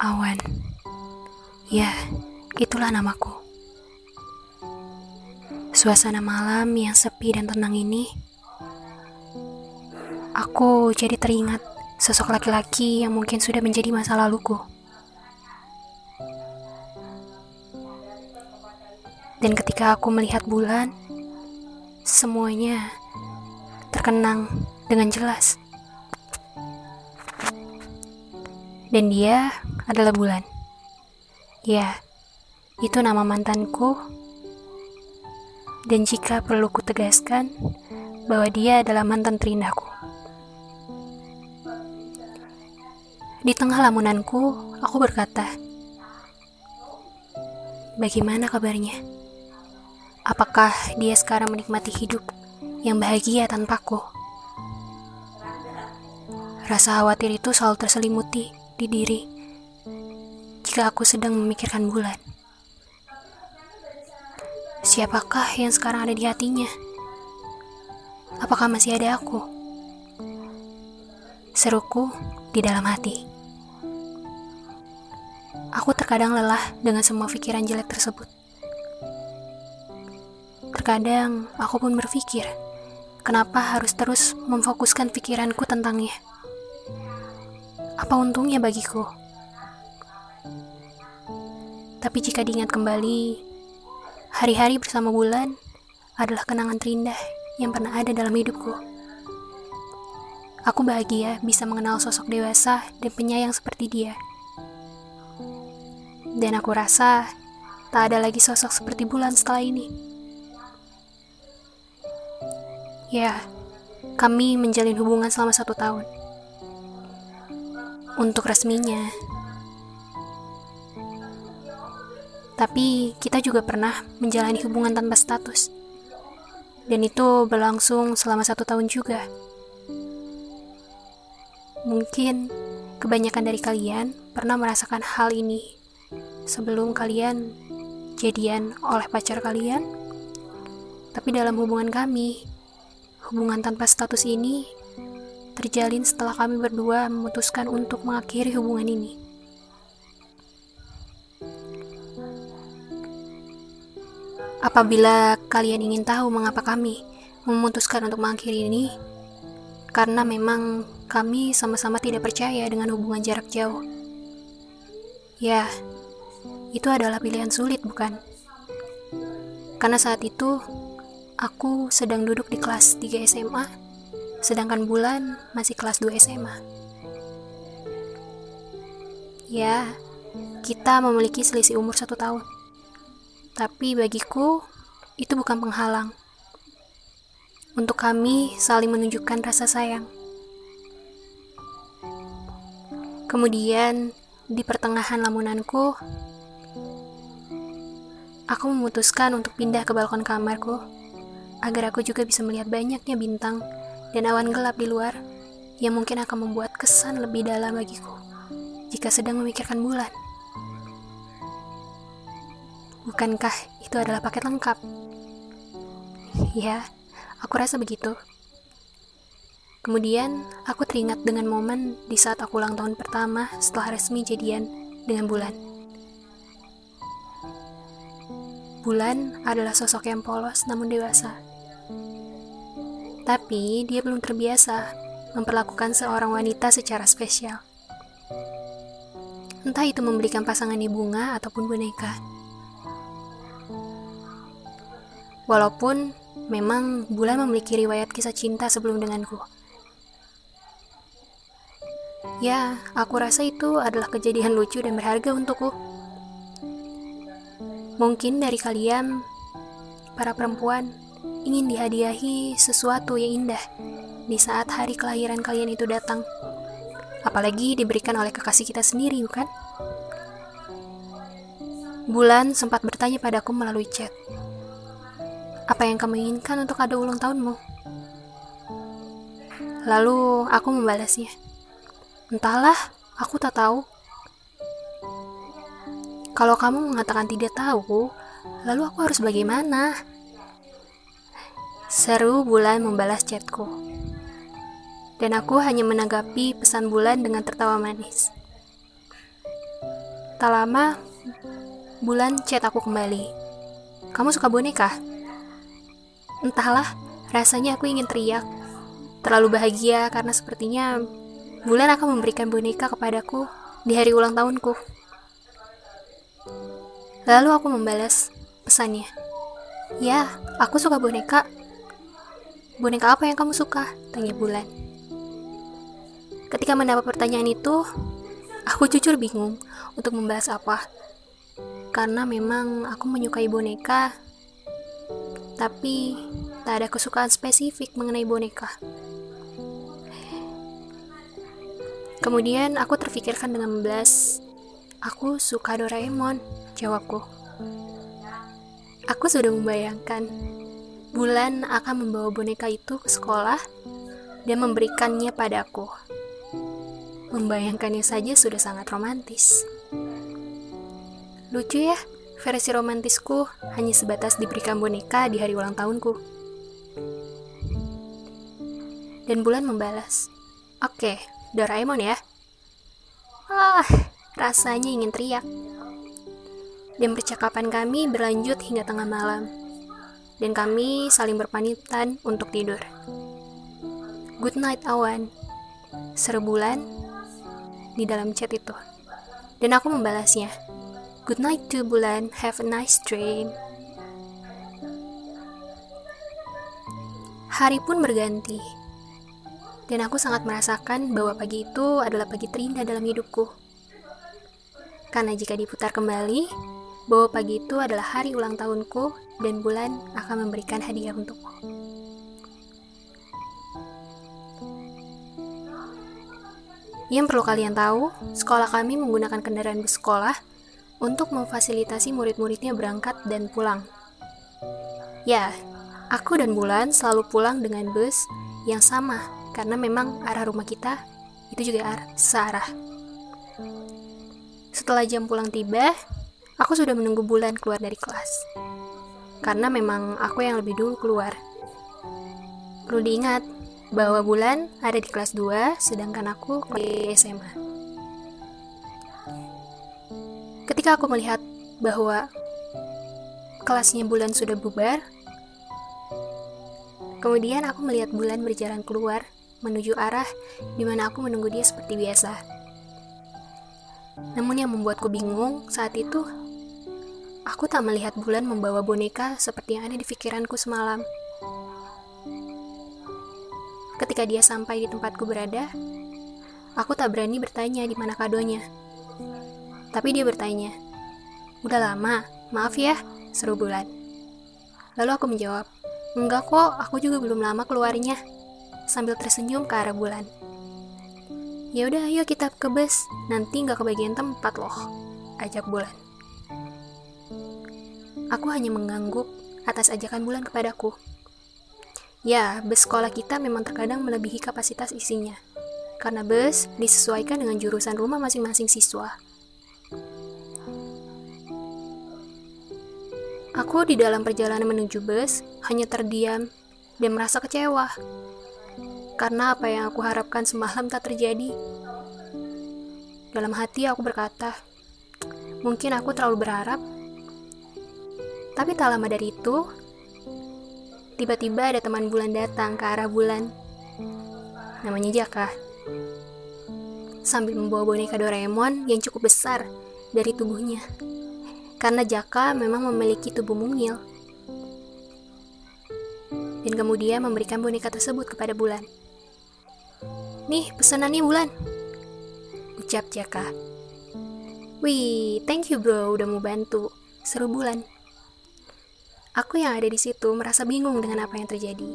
Awan. Ya, itulah namaku. Suasana malam yang sepi dan tenang ini, aku jadi teringat sosok laki-laki yang mungkin sudah menjadi masa laluku. Dan ketika aku melihat bulan, semuanya terkenang dengan jelas. Dan dia adalah bulan. Ya, itu nama mantanku. Dan jika perlu kutegaskan bahwa dia adalah mantan terindahku. Di tengah lamunanku, aku berkata, Bagaimana kabarnya? Apakah dia sekarang menikmati hidup yang bahagia tanpaku? Rasa khawatir itu selalu terselimuti di diri jika aku sedang memikirkan bulan. Siapakah yang sekarang ada di hatinya? Apakah masih ada aku? Seruku di dalam hati. Aku terkadang lelah dengan semua pikiran jelek tersebut. Terkadang aku pun berpikir, kenapa harus terus memfokuskan pikiranku tentangnya? Apa untungnya bagiku? Tapi jika diingat kembali, hari-hari bersama bulan adalah kenangan terindah yang pernah ada dalam hidupku. Aku bahagia bisa mengenal sosok dewasa dan penyayang seperti dia. Dan aku rasa tak ada lagi sosok seperti bulan setelah ini. Ya, kami menjalin hubungan selama satu tahun untuk resminya. Tapi kita juga pernah menjalani hubungan tanpa status. Dan itu berlangsung selama satu tahun juga. Mungkin kebanyakan dari kalian pernah merasakan hal ini sebelum kalian jadian oleh pacar kalian. Tapi dalam hubungan kami, hubungan tanpa status ini terjalin setelah kami berdua memutuskan untuk mengakhiri hubungan ini. Apabila kalian ingin tahu mengapa kami memutuskan untuk mengakhiri ini, karena memang kami sama-sama tidak percaya dengan hubungan jarak jauh. Ya, itu adalah pilihan sulit, bukan? Karena saat itu aku sedang duduk di kelas 3 SMA sedangkan bulan masih kelas 2 SMA. Ya, kita memiliki selisih umur satu tahun. Tapi bagiku, itu bukan penghalang. Untuk kami saling menunjukkan rasa sayang. Kemudian, di pertengahan lamunanku, aku memutuskan untuk pindah ke balkon kamarku agar aku juga bisa melihat banyaknya bintang dan awan gelap di luar yang mungkin akan membuat kesan lebih dalam bagiku jika sedang memikirkan bulan. Bukankah itu adalah paket lengkap? Ya, aku rasa begitu. Kemudian, aku teringat dengan momen di saat aku ulang tahun pertama setelah resmi jadian dengan bulan. Bulan adalah sosok yang polos namun dewasa tapi dia belum terbiasa memperlakukan seorang wanita secara spesial. Entah itu memberikan pasangannya bunga ataupun boneka. Walaupun memang Bulan memiliki riwayat kisah cinta sebelum denganku. Ya, aku rasa itu adalah kejadian lucu dan berharga untukku. Mungkin dari kalian, para perempuan, ingin dihadiahi sesuatu yang indah di saat hari kelahiran kalian itu datang. Apalagi diberikan oleh kekasih kita sendiri, bukan? Bulan sempat bertanya padaku melalui chat. Apa yang kamu inginkan untuk kado ulang tahunmu? Lalu aku membalasnya. Entahlah, aku tak tahu. Kalau kamu mengatakan tidak tahu, lalu aku harus bagaimana? Seru bulan membalas chatku. Dan aku hanya menanggapi pesan bulan dengan tertawa manis. Tak lama, bulan chat aku kembali. Kamu suka boneka? Entahlah, rasanya aku ingin teriak. Terlalu bahagia karena sepertinya bulan akan memberikan boneka kepadaku di hari ulang tahunku. Lalu aku membalas pesannya. Ya, aku suka boneka. Boneka apa yang kamu suka? Tanya bulan. Ketika mendapat pertanyaan itu, aku jujur bingung untuk membahas apa. Karena memang aku menyukai boneka, tapi tak ada kesukaan spesifik mengenai boneka. Kemudian aku terfikirkan dengan membalas, aku suka Doraemon, jawabku. Aku sudah membayangkan, Bulan akan membawa boneka itu ke sekolah dan memberikannya padaku. Membayangkannya saja sudah sangat romantis. Lucu ya, versi romantisku hanya sebatas diberikan boneka di hari ulang tahunku. Dan bulan membalas, Oke, Doraemon ya. Ah, rasanya ingin teriak. Dan percakapan kami berlanjut hingga tengah malam. Dan kami saling berpamitan untuk tidur. Good night, awan. Seru bulan di dalam chat itu. Dan aku membalasnya. Good night to bulan, have a nice dream. Hari pun berganti. Dan aku sangat merasakan bahwa pagi itu adalah pagi terindah dalam hidupku. Karena jika diputar kembali, bahwa pagi itu adalah hari ulang tahunku dan bulan akan memberikan hadiah untukku. Yang perlu kalian tahu, sekolah kami menggunakan kendaraan bus sekolah untuk memfasilitasi murid-muridnya berangkat dan pulang. Ya, aku dan Bulan selalu pulang dengan bus yang sama karena memang arah rumah kita itu juga arah searah. Setelah jam pulang tiba, aku sudah menunggu Bulan keluar dari kelas. Karena memang aku yang lebih dulu keluar. Perlu diingat, bahwa Bulan ada di kelas 2, sedangkan aku di SMA. Ketika aku melihat bahwa kelasnya Bulan sudah bubar, kemudian aku melihat Bulan berjalan keluar menuju arah di mana aku menunggu dia seperti biasa. Namun yang membuatku bingung saat itu, aku tak melihat Bulan membawa boneka seperti yang ada di pikiranku semalam. Ketika dia sampai di tempatku berada, aku tak berani bertanya di mana kadonya. Tapi dia bertanya, Udah lama, maaf ya, seru bulan. Lalu aku menjawab, Enggak kok, aku juga belum lama keluarnya. Sambil tersenyum ke arah bulan. Ya udah, ayo kita ke bus. Nanti nggak kebagian tempat loh, ajak bulan. Aku hanya mengangguk atas ajakan bulan kepadaku. Ya, bus sekolah kita memang terkadang melebihi kapasitas isinya. Karena bus disesuaikan dengan jurusan rumah masing-masing siswa. Aku di dalam perjalanan menuju bus hanya terdiam dan merasa kecewa. Karena apa yang aku harapkan semalam tak terjadi. Dalam hati aku berkata, mungkin aku terlalu berharap. Tapi tak lama dari itu, Tiba-tiba ada teman bulan datang ke arah bulan. Namanya Jaka. Sambil membawa boneka Doraemon yang cukup besar dari tubuhnya. Karena Jaka memang memiliki tubuh mungil. Dan kemudian memberikan boneka tersebut kepada bulan. Nih, pesanannya bulan. Ucap Jaka. Wih, thank you bro udah mau bantu. Seru bulan. Aku yang ada di situ merasa bingung dengan apa yang terjadi.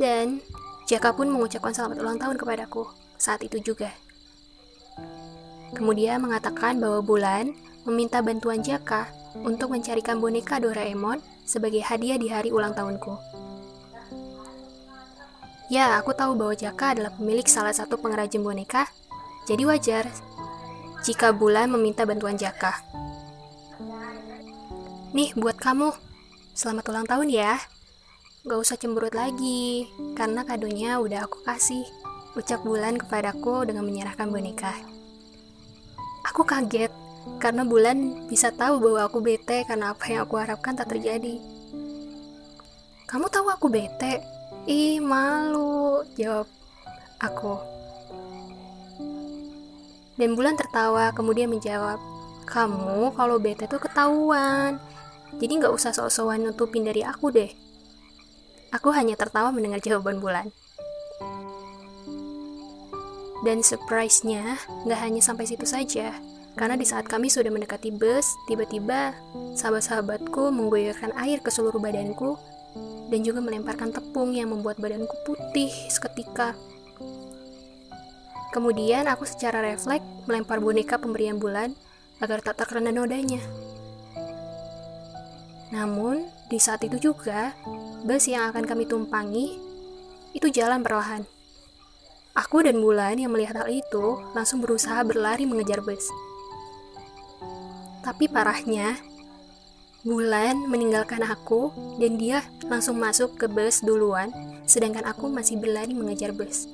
Dan Jaka pun mengucapkan selamat ulang tahun kepadaku saat itu juga. Kemudian mengatakan bahwa Bulan meminta bantuan Jaka untuk mencarikan boneka Doraemon sebagai hadiah di hari ulang tahunku. Ya, aku tahu bahwa Jaka adalah pemilik salah satu pengrajin boneka, jadi wajar jika Bulan meminta bantuan Jaka. Nih buat kamu, selamat ulang tahun ya. Gak usah cemberut lagi, karena kadonya udah aku kasih. Ucap bulan kepadaku dengan menyerahkan boneka. Aku kaget karena bulan bisa tahu bahwa aku bete karena apa yang aku harapkan tak terjadi. Kamu tahu aku bete? Ih, malu, jawab aku. Dan bulan tertawa kemudian menjawab, kamu kalau bete tuh ketahuan. Jadi nggak usah sok-sokan nutupin dari aku deh. Aku hanya tertawa mendengar jawaban bulan. Dan surprise-nya nggak hanya sampai situ saja. Karena di saat kami sudah mendekati bus, tiba-tiba sahabat-sahabatku menggoyahkan air ke seluruh badanku dan juga melemparkan tepung yang membuat badanku putih seketika. Kemudian aku secara refleks melempar boneka pemberian bulan agar tak terkena nodanya. Namun, di saat itu juga, bus yang akan kami tumpangi itu jalan perlahan. Aku dan Bulan yang melihat hal itu langsung berusaha berlari mengejar bus. Tapi parahnya, Bulan meninggalkan aku dan dia langsung masuk ke bus duluan, sedangkan aku masih berlari mengejar bus.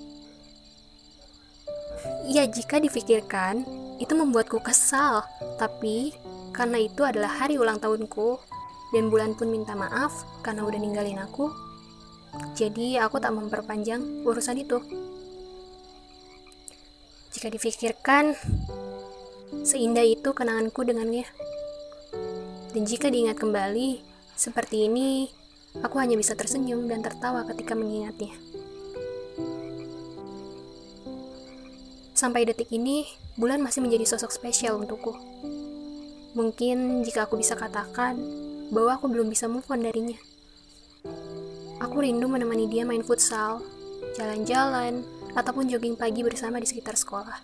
Ya, jika difikirkan, itu membuatku kesal, tapi karena itu adalah hari ulang tahunku, dan Bulan pun minta maaf karena udah ninggalin aku, jadi aku tak memperpanjang urusan itu. Jika difikirkan, seindah itu kenanganku dengannya. Dan jika diingat kembali, seperti ini, aku hanya bisa tersenyum dan tertawa ketika mengingatnya. Sampai detik ini, bulan masih menjadi sosok spesial untukku. Mungkin jika aku bisa katakan bahwa aku belum bisa move on darinya. Aku rindu menemani dia main futsal, jalan-jalan, ataupun jogging pagi bersama di sekitar sekolah.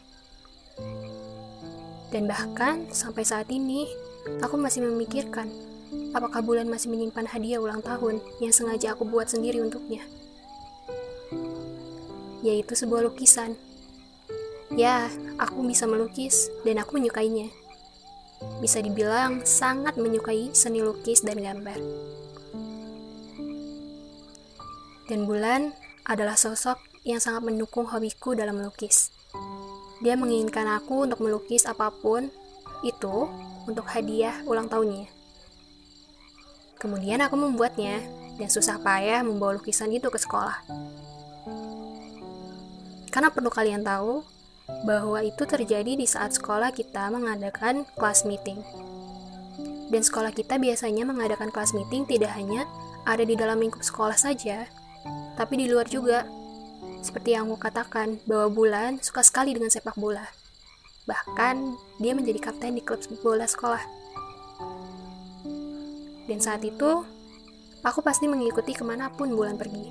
Dan bahkan sampai saat ini, aku masih memikirkan apakah bulan masih menyimpan hadiah ulang tahun yang sengaja aku buat sendiri untuknya. Yaitu sebuah lukisan. Ya, aku bisa melukis dan aku menyukainya. Bisa dibilang sangat menyukai seni lukis dan gambar. Dan bulan adalah sosok yang sangat mendukung hobiku dalam melukis. Dia menginginkan aku untuk melukis apa pun itu untuk hadiah ulang tahunnya. Kemudian aku membuatnya dan susah payah membawa lukisan itu ke sekolah. Karena perlu kalian tahu bahwa itu terjadi di saat sekolah kita mengadakan kelas meeting. Dan sekolah kita biasanya mengadakan kelas meeting tidak hanya ada di dalam lingkup sekolah saja, tapi di luar juga seperti yang aku katakan, bahwa Bulan suka sekali dengan sepak bola. Bahkan, dia menjadi kapten di klub bola sekolah. Dan saat itu, aku pasti mengikuti ke mana pun Bulan pergi.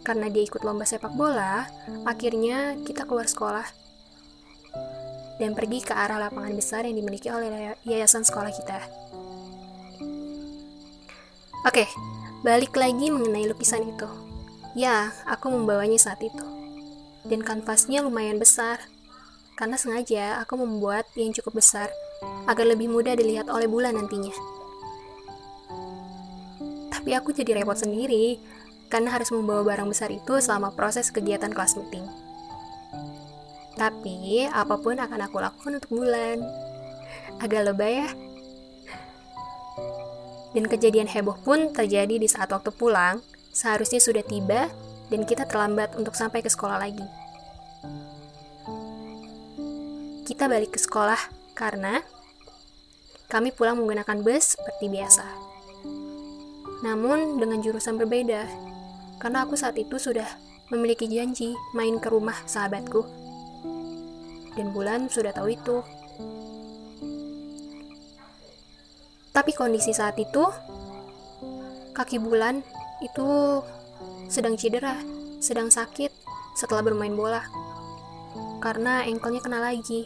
Karena dia ikut lomba sepak bola, akhirnya kita keluar sekolah dan pergi ke arah lapangan besar yang dimiliki oleh yayasan sekolah kita. Oke, balik lagi mengenai lukisan itu. Ya, aku membawanya saat itu. Dan kanvasnya lumayan besar, karena sengaja aku membuat yang cukup besar agar lebih mudah dilihat oleh bulan nantinya. Tapi aku jadi repot sendiri, karena harus membawa barang besar itu selama proses kegiatan kelas meeting. Tapi, apa pun akan aku lakukan untuk bulan. Agak lebay ya. Dan kejadian heboh pun terjadi di saat waktu pulang, seharusnya sudah tiba dan kita terlambat untuk sampai ke sekolah lagi. Kita balik ke sekolah karena kami pulang menggunakan bus seperti biasa. Namun dengan jurusan berbeda, karena aku saat itu sudah memiliki janji main ke rumah sahabatku. Dan bulan sudah tahu itu. Tapi kondisi saat itu, kaki bulan itu sedang cedera, sedang sakit setelah bermain bola. Karena engkelnya kena lagi.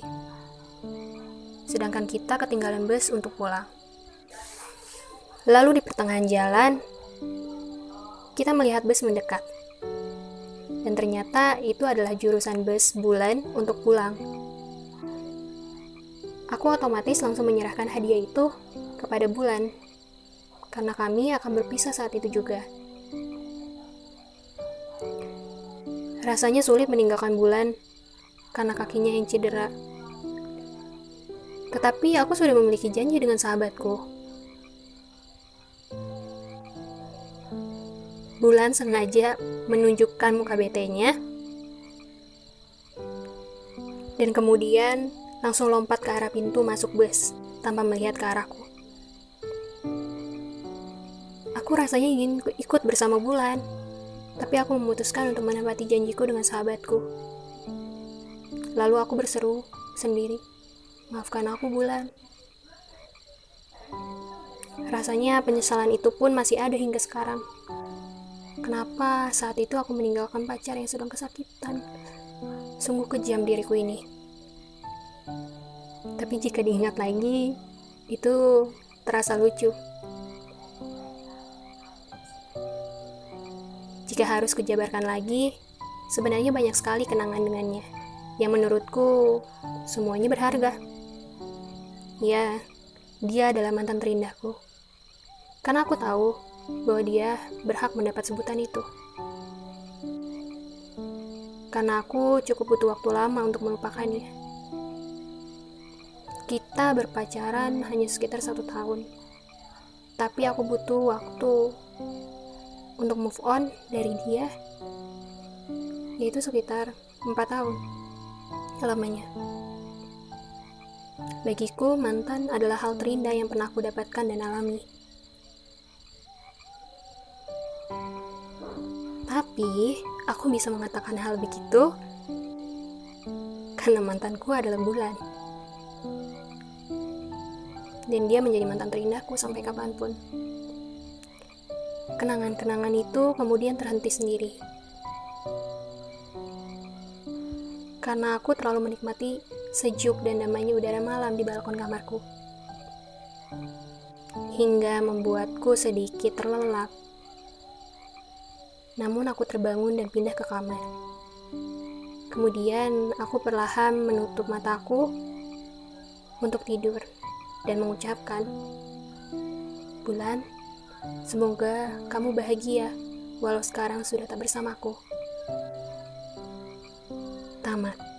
Sedangkan kita ketinggalan bus untuk pulang. Lalu di pertengahan jalan, kita melihat bus mendekat. Dan ternyata itu adalah jurusan bus bulan untuk pulang. Aku otomatis langsung menyerahkan hadiah itu kepada bulan, karena kami akan berpisah saat itu juga. Rasanya sulit meninggalkan bulan karena kakinya yang cedera. Tetapi aku sudah memiliki janji dengan sahabatku. Bulan sengaja menunjukkan muka BT-nya dan kemudian langsung lompat ke arah pintu masuk bus tanpa melihat ke arahku. Aku rasanya ingin ikut bersama Bulan, tapi aku memutuskan untuk menepati janjiku dengan sahabatku. Lalu aku berseru sendiri, maafkan aku Bulan. Rasanya penyesalan itu pun masih ada hingga sekarang. Kenapa saat itu aku meninggalkan pacar yang sedang kesakitan? Sungguh kejam diriku ini. Tapi jika diingat lagi, itu terasa lucu. Jika harus kujabarkan lagi, sebenarnya banyak sekali kenangan dengannya yang menurutku semuanya berharga. Ya, dia adalah mantan terindahku. Karena aku tahu bahwa dia berhak mendapat sebutan itu. Karena aku cukup butuh waktu lama untuk melupakannya. Kita berpacaran hanya sekitar satu tahun. Tapi aku butuh waktu untuk move on dari dia, yaitu sekitar empat tahun lamanya. Bagiku, mantan adalah hal terindah yang pernah aku dapatkan dan alami. Tapi, aku bisa mengatakan hal begitu karena mantanku adalah bulan. Dan dia menjadi mantan terindahku sampai kapan pun. Kenangan-kenangan itu kemudian terhenti sendiri karena aku terlalu menikmati sejuk dan damainya udara malam di balkon kamarku. Hingga membuatku sedikit terlelap. Namun aku terbangun dan pindah ke kamar. Kemudian aku perlahan menutup mataku untuk tidur dan mengucapkan, Bulan, semoga kamu bahagia walau sekarang sudah tak bersamaku. Tamat.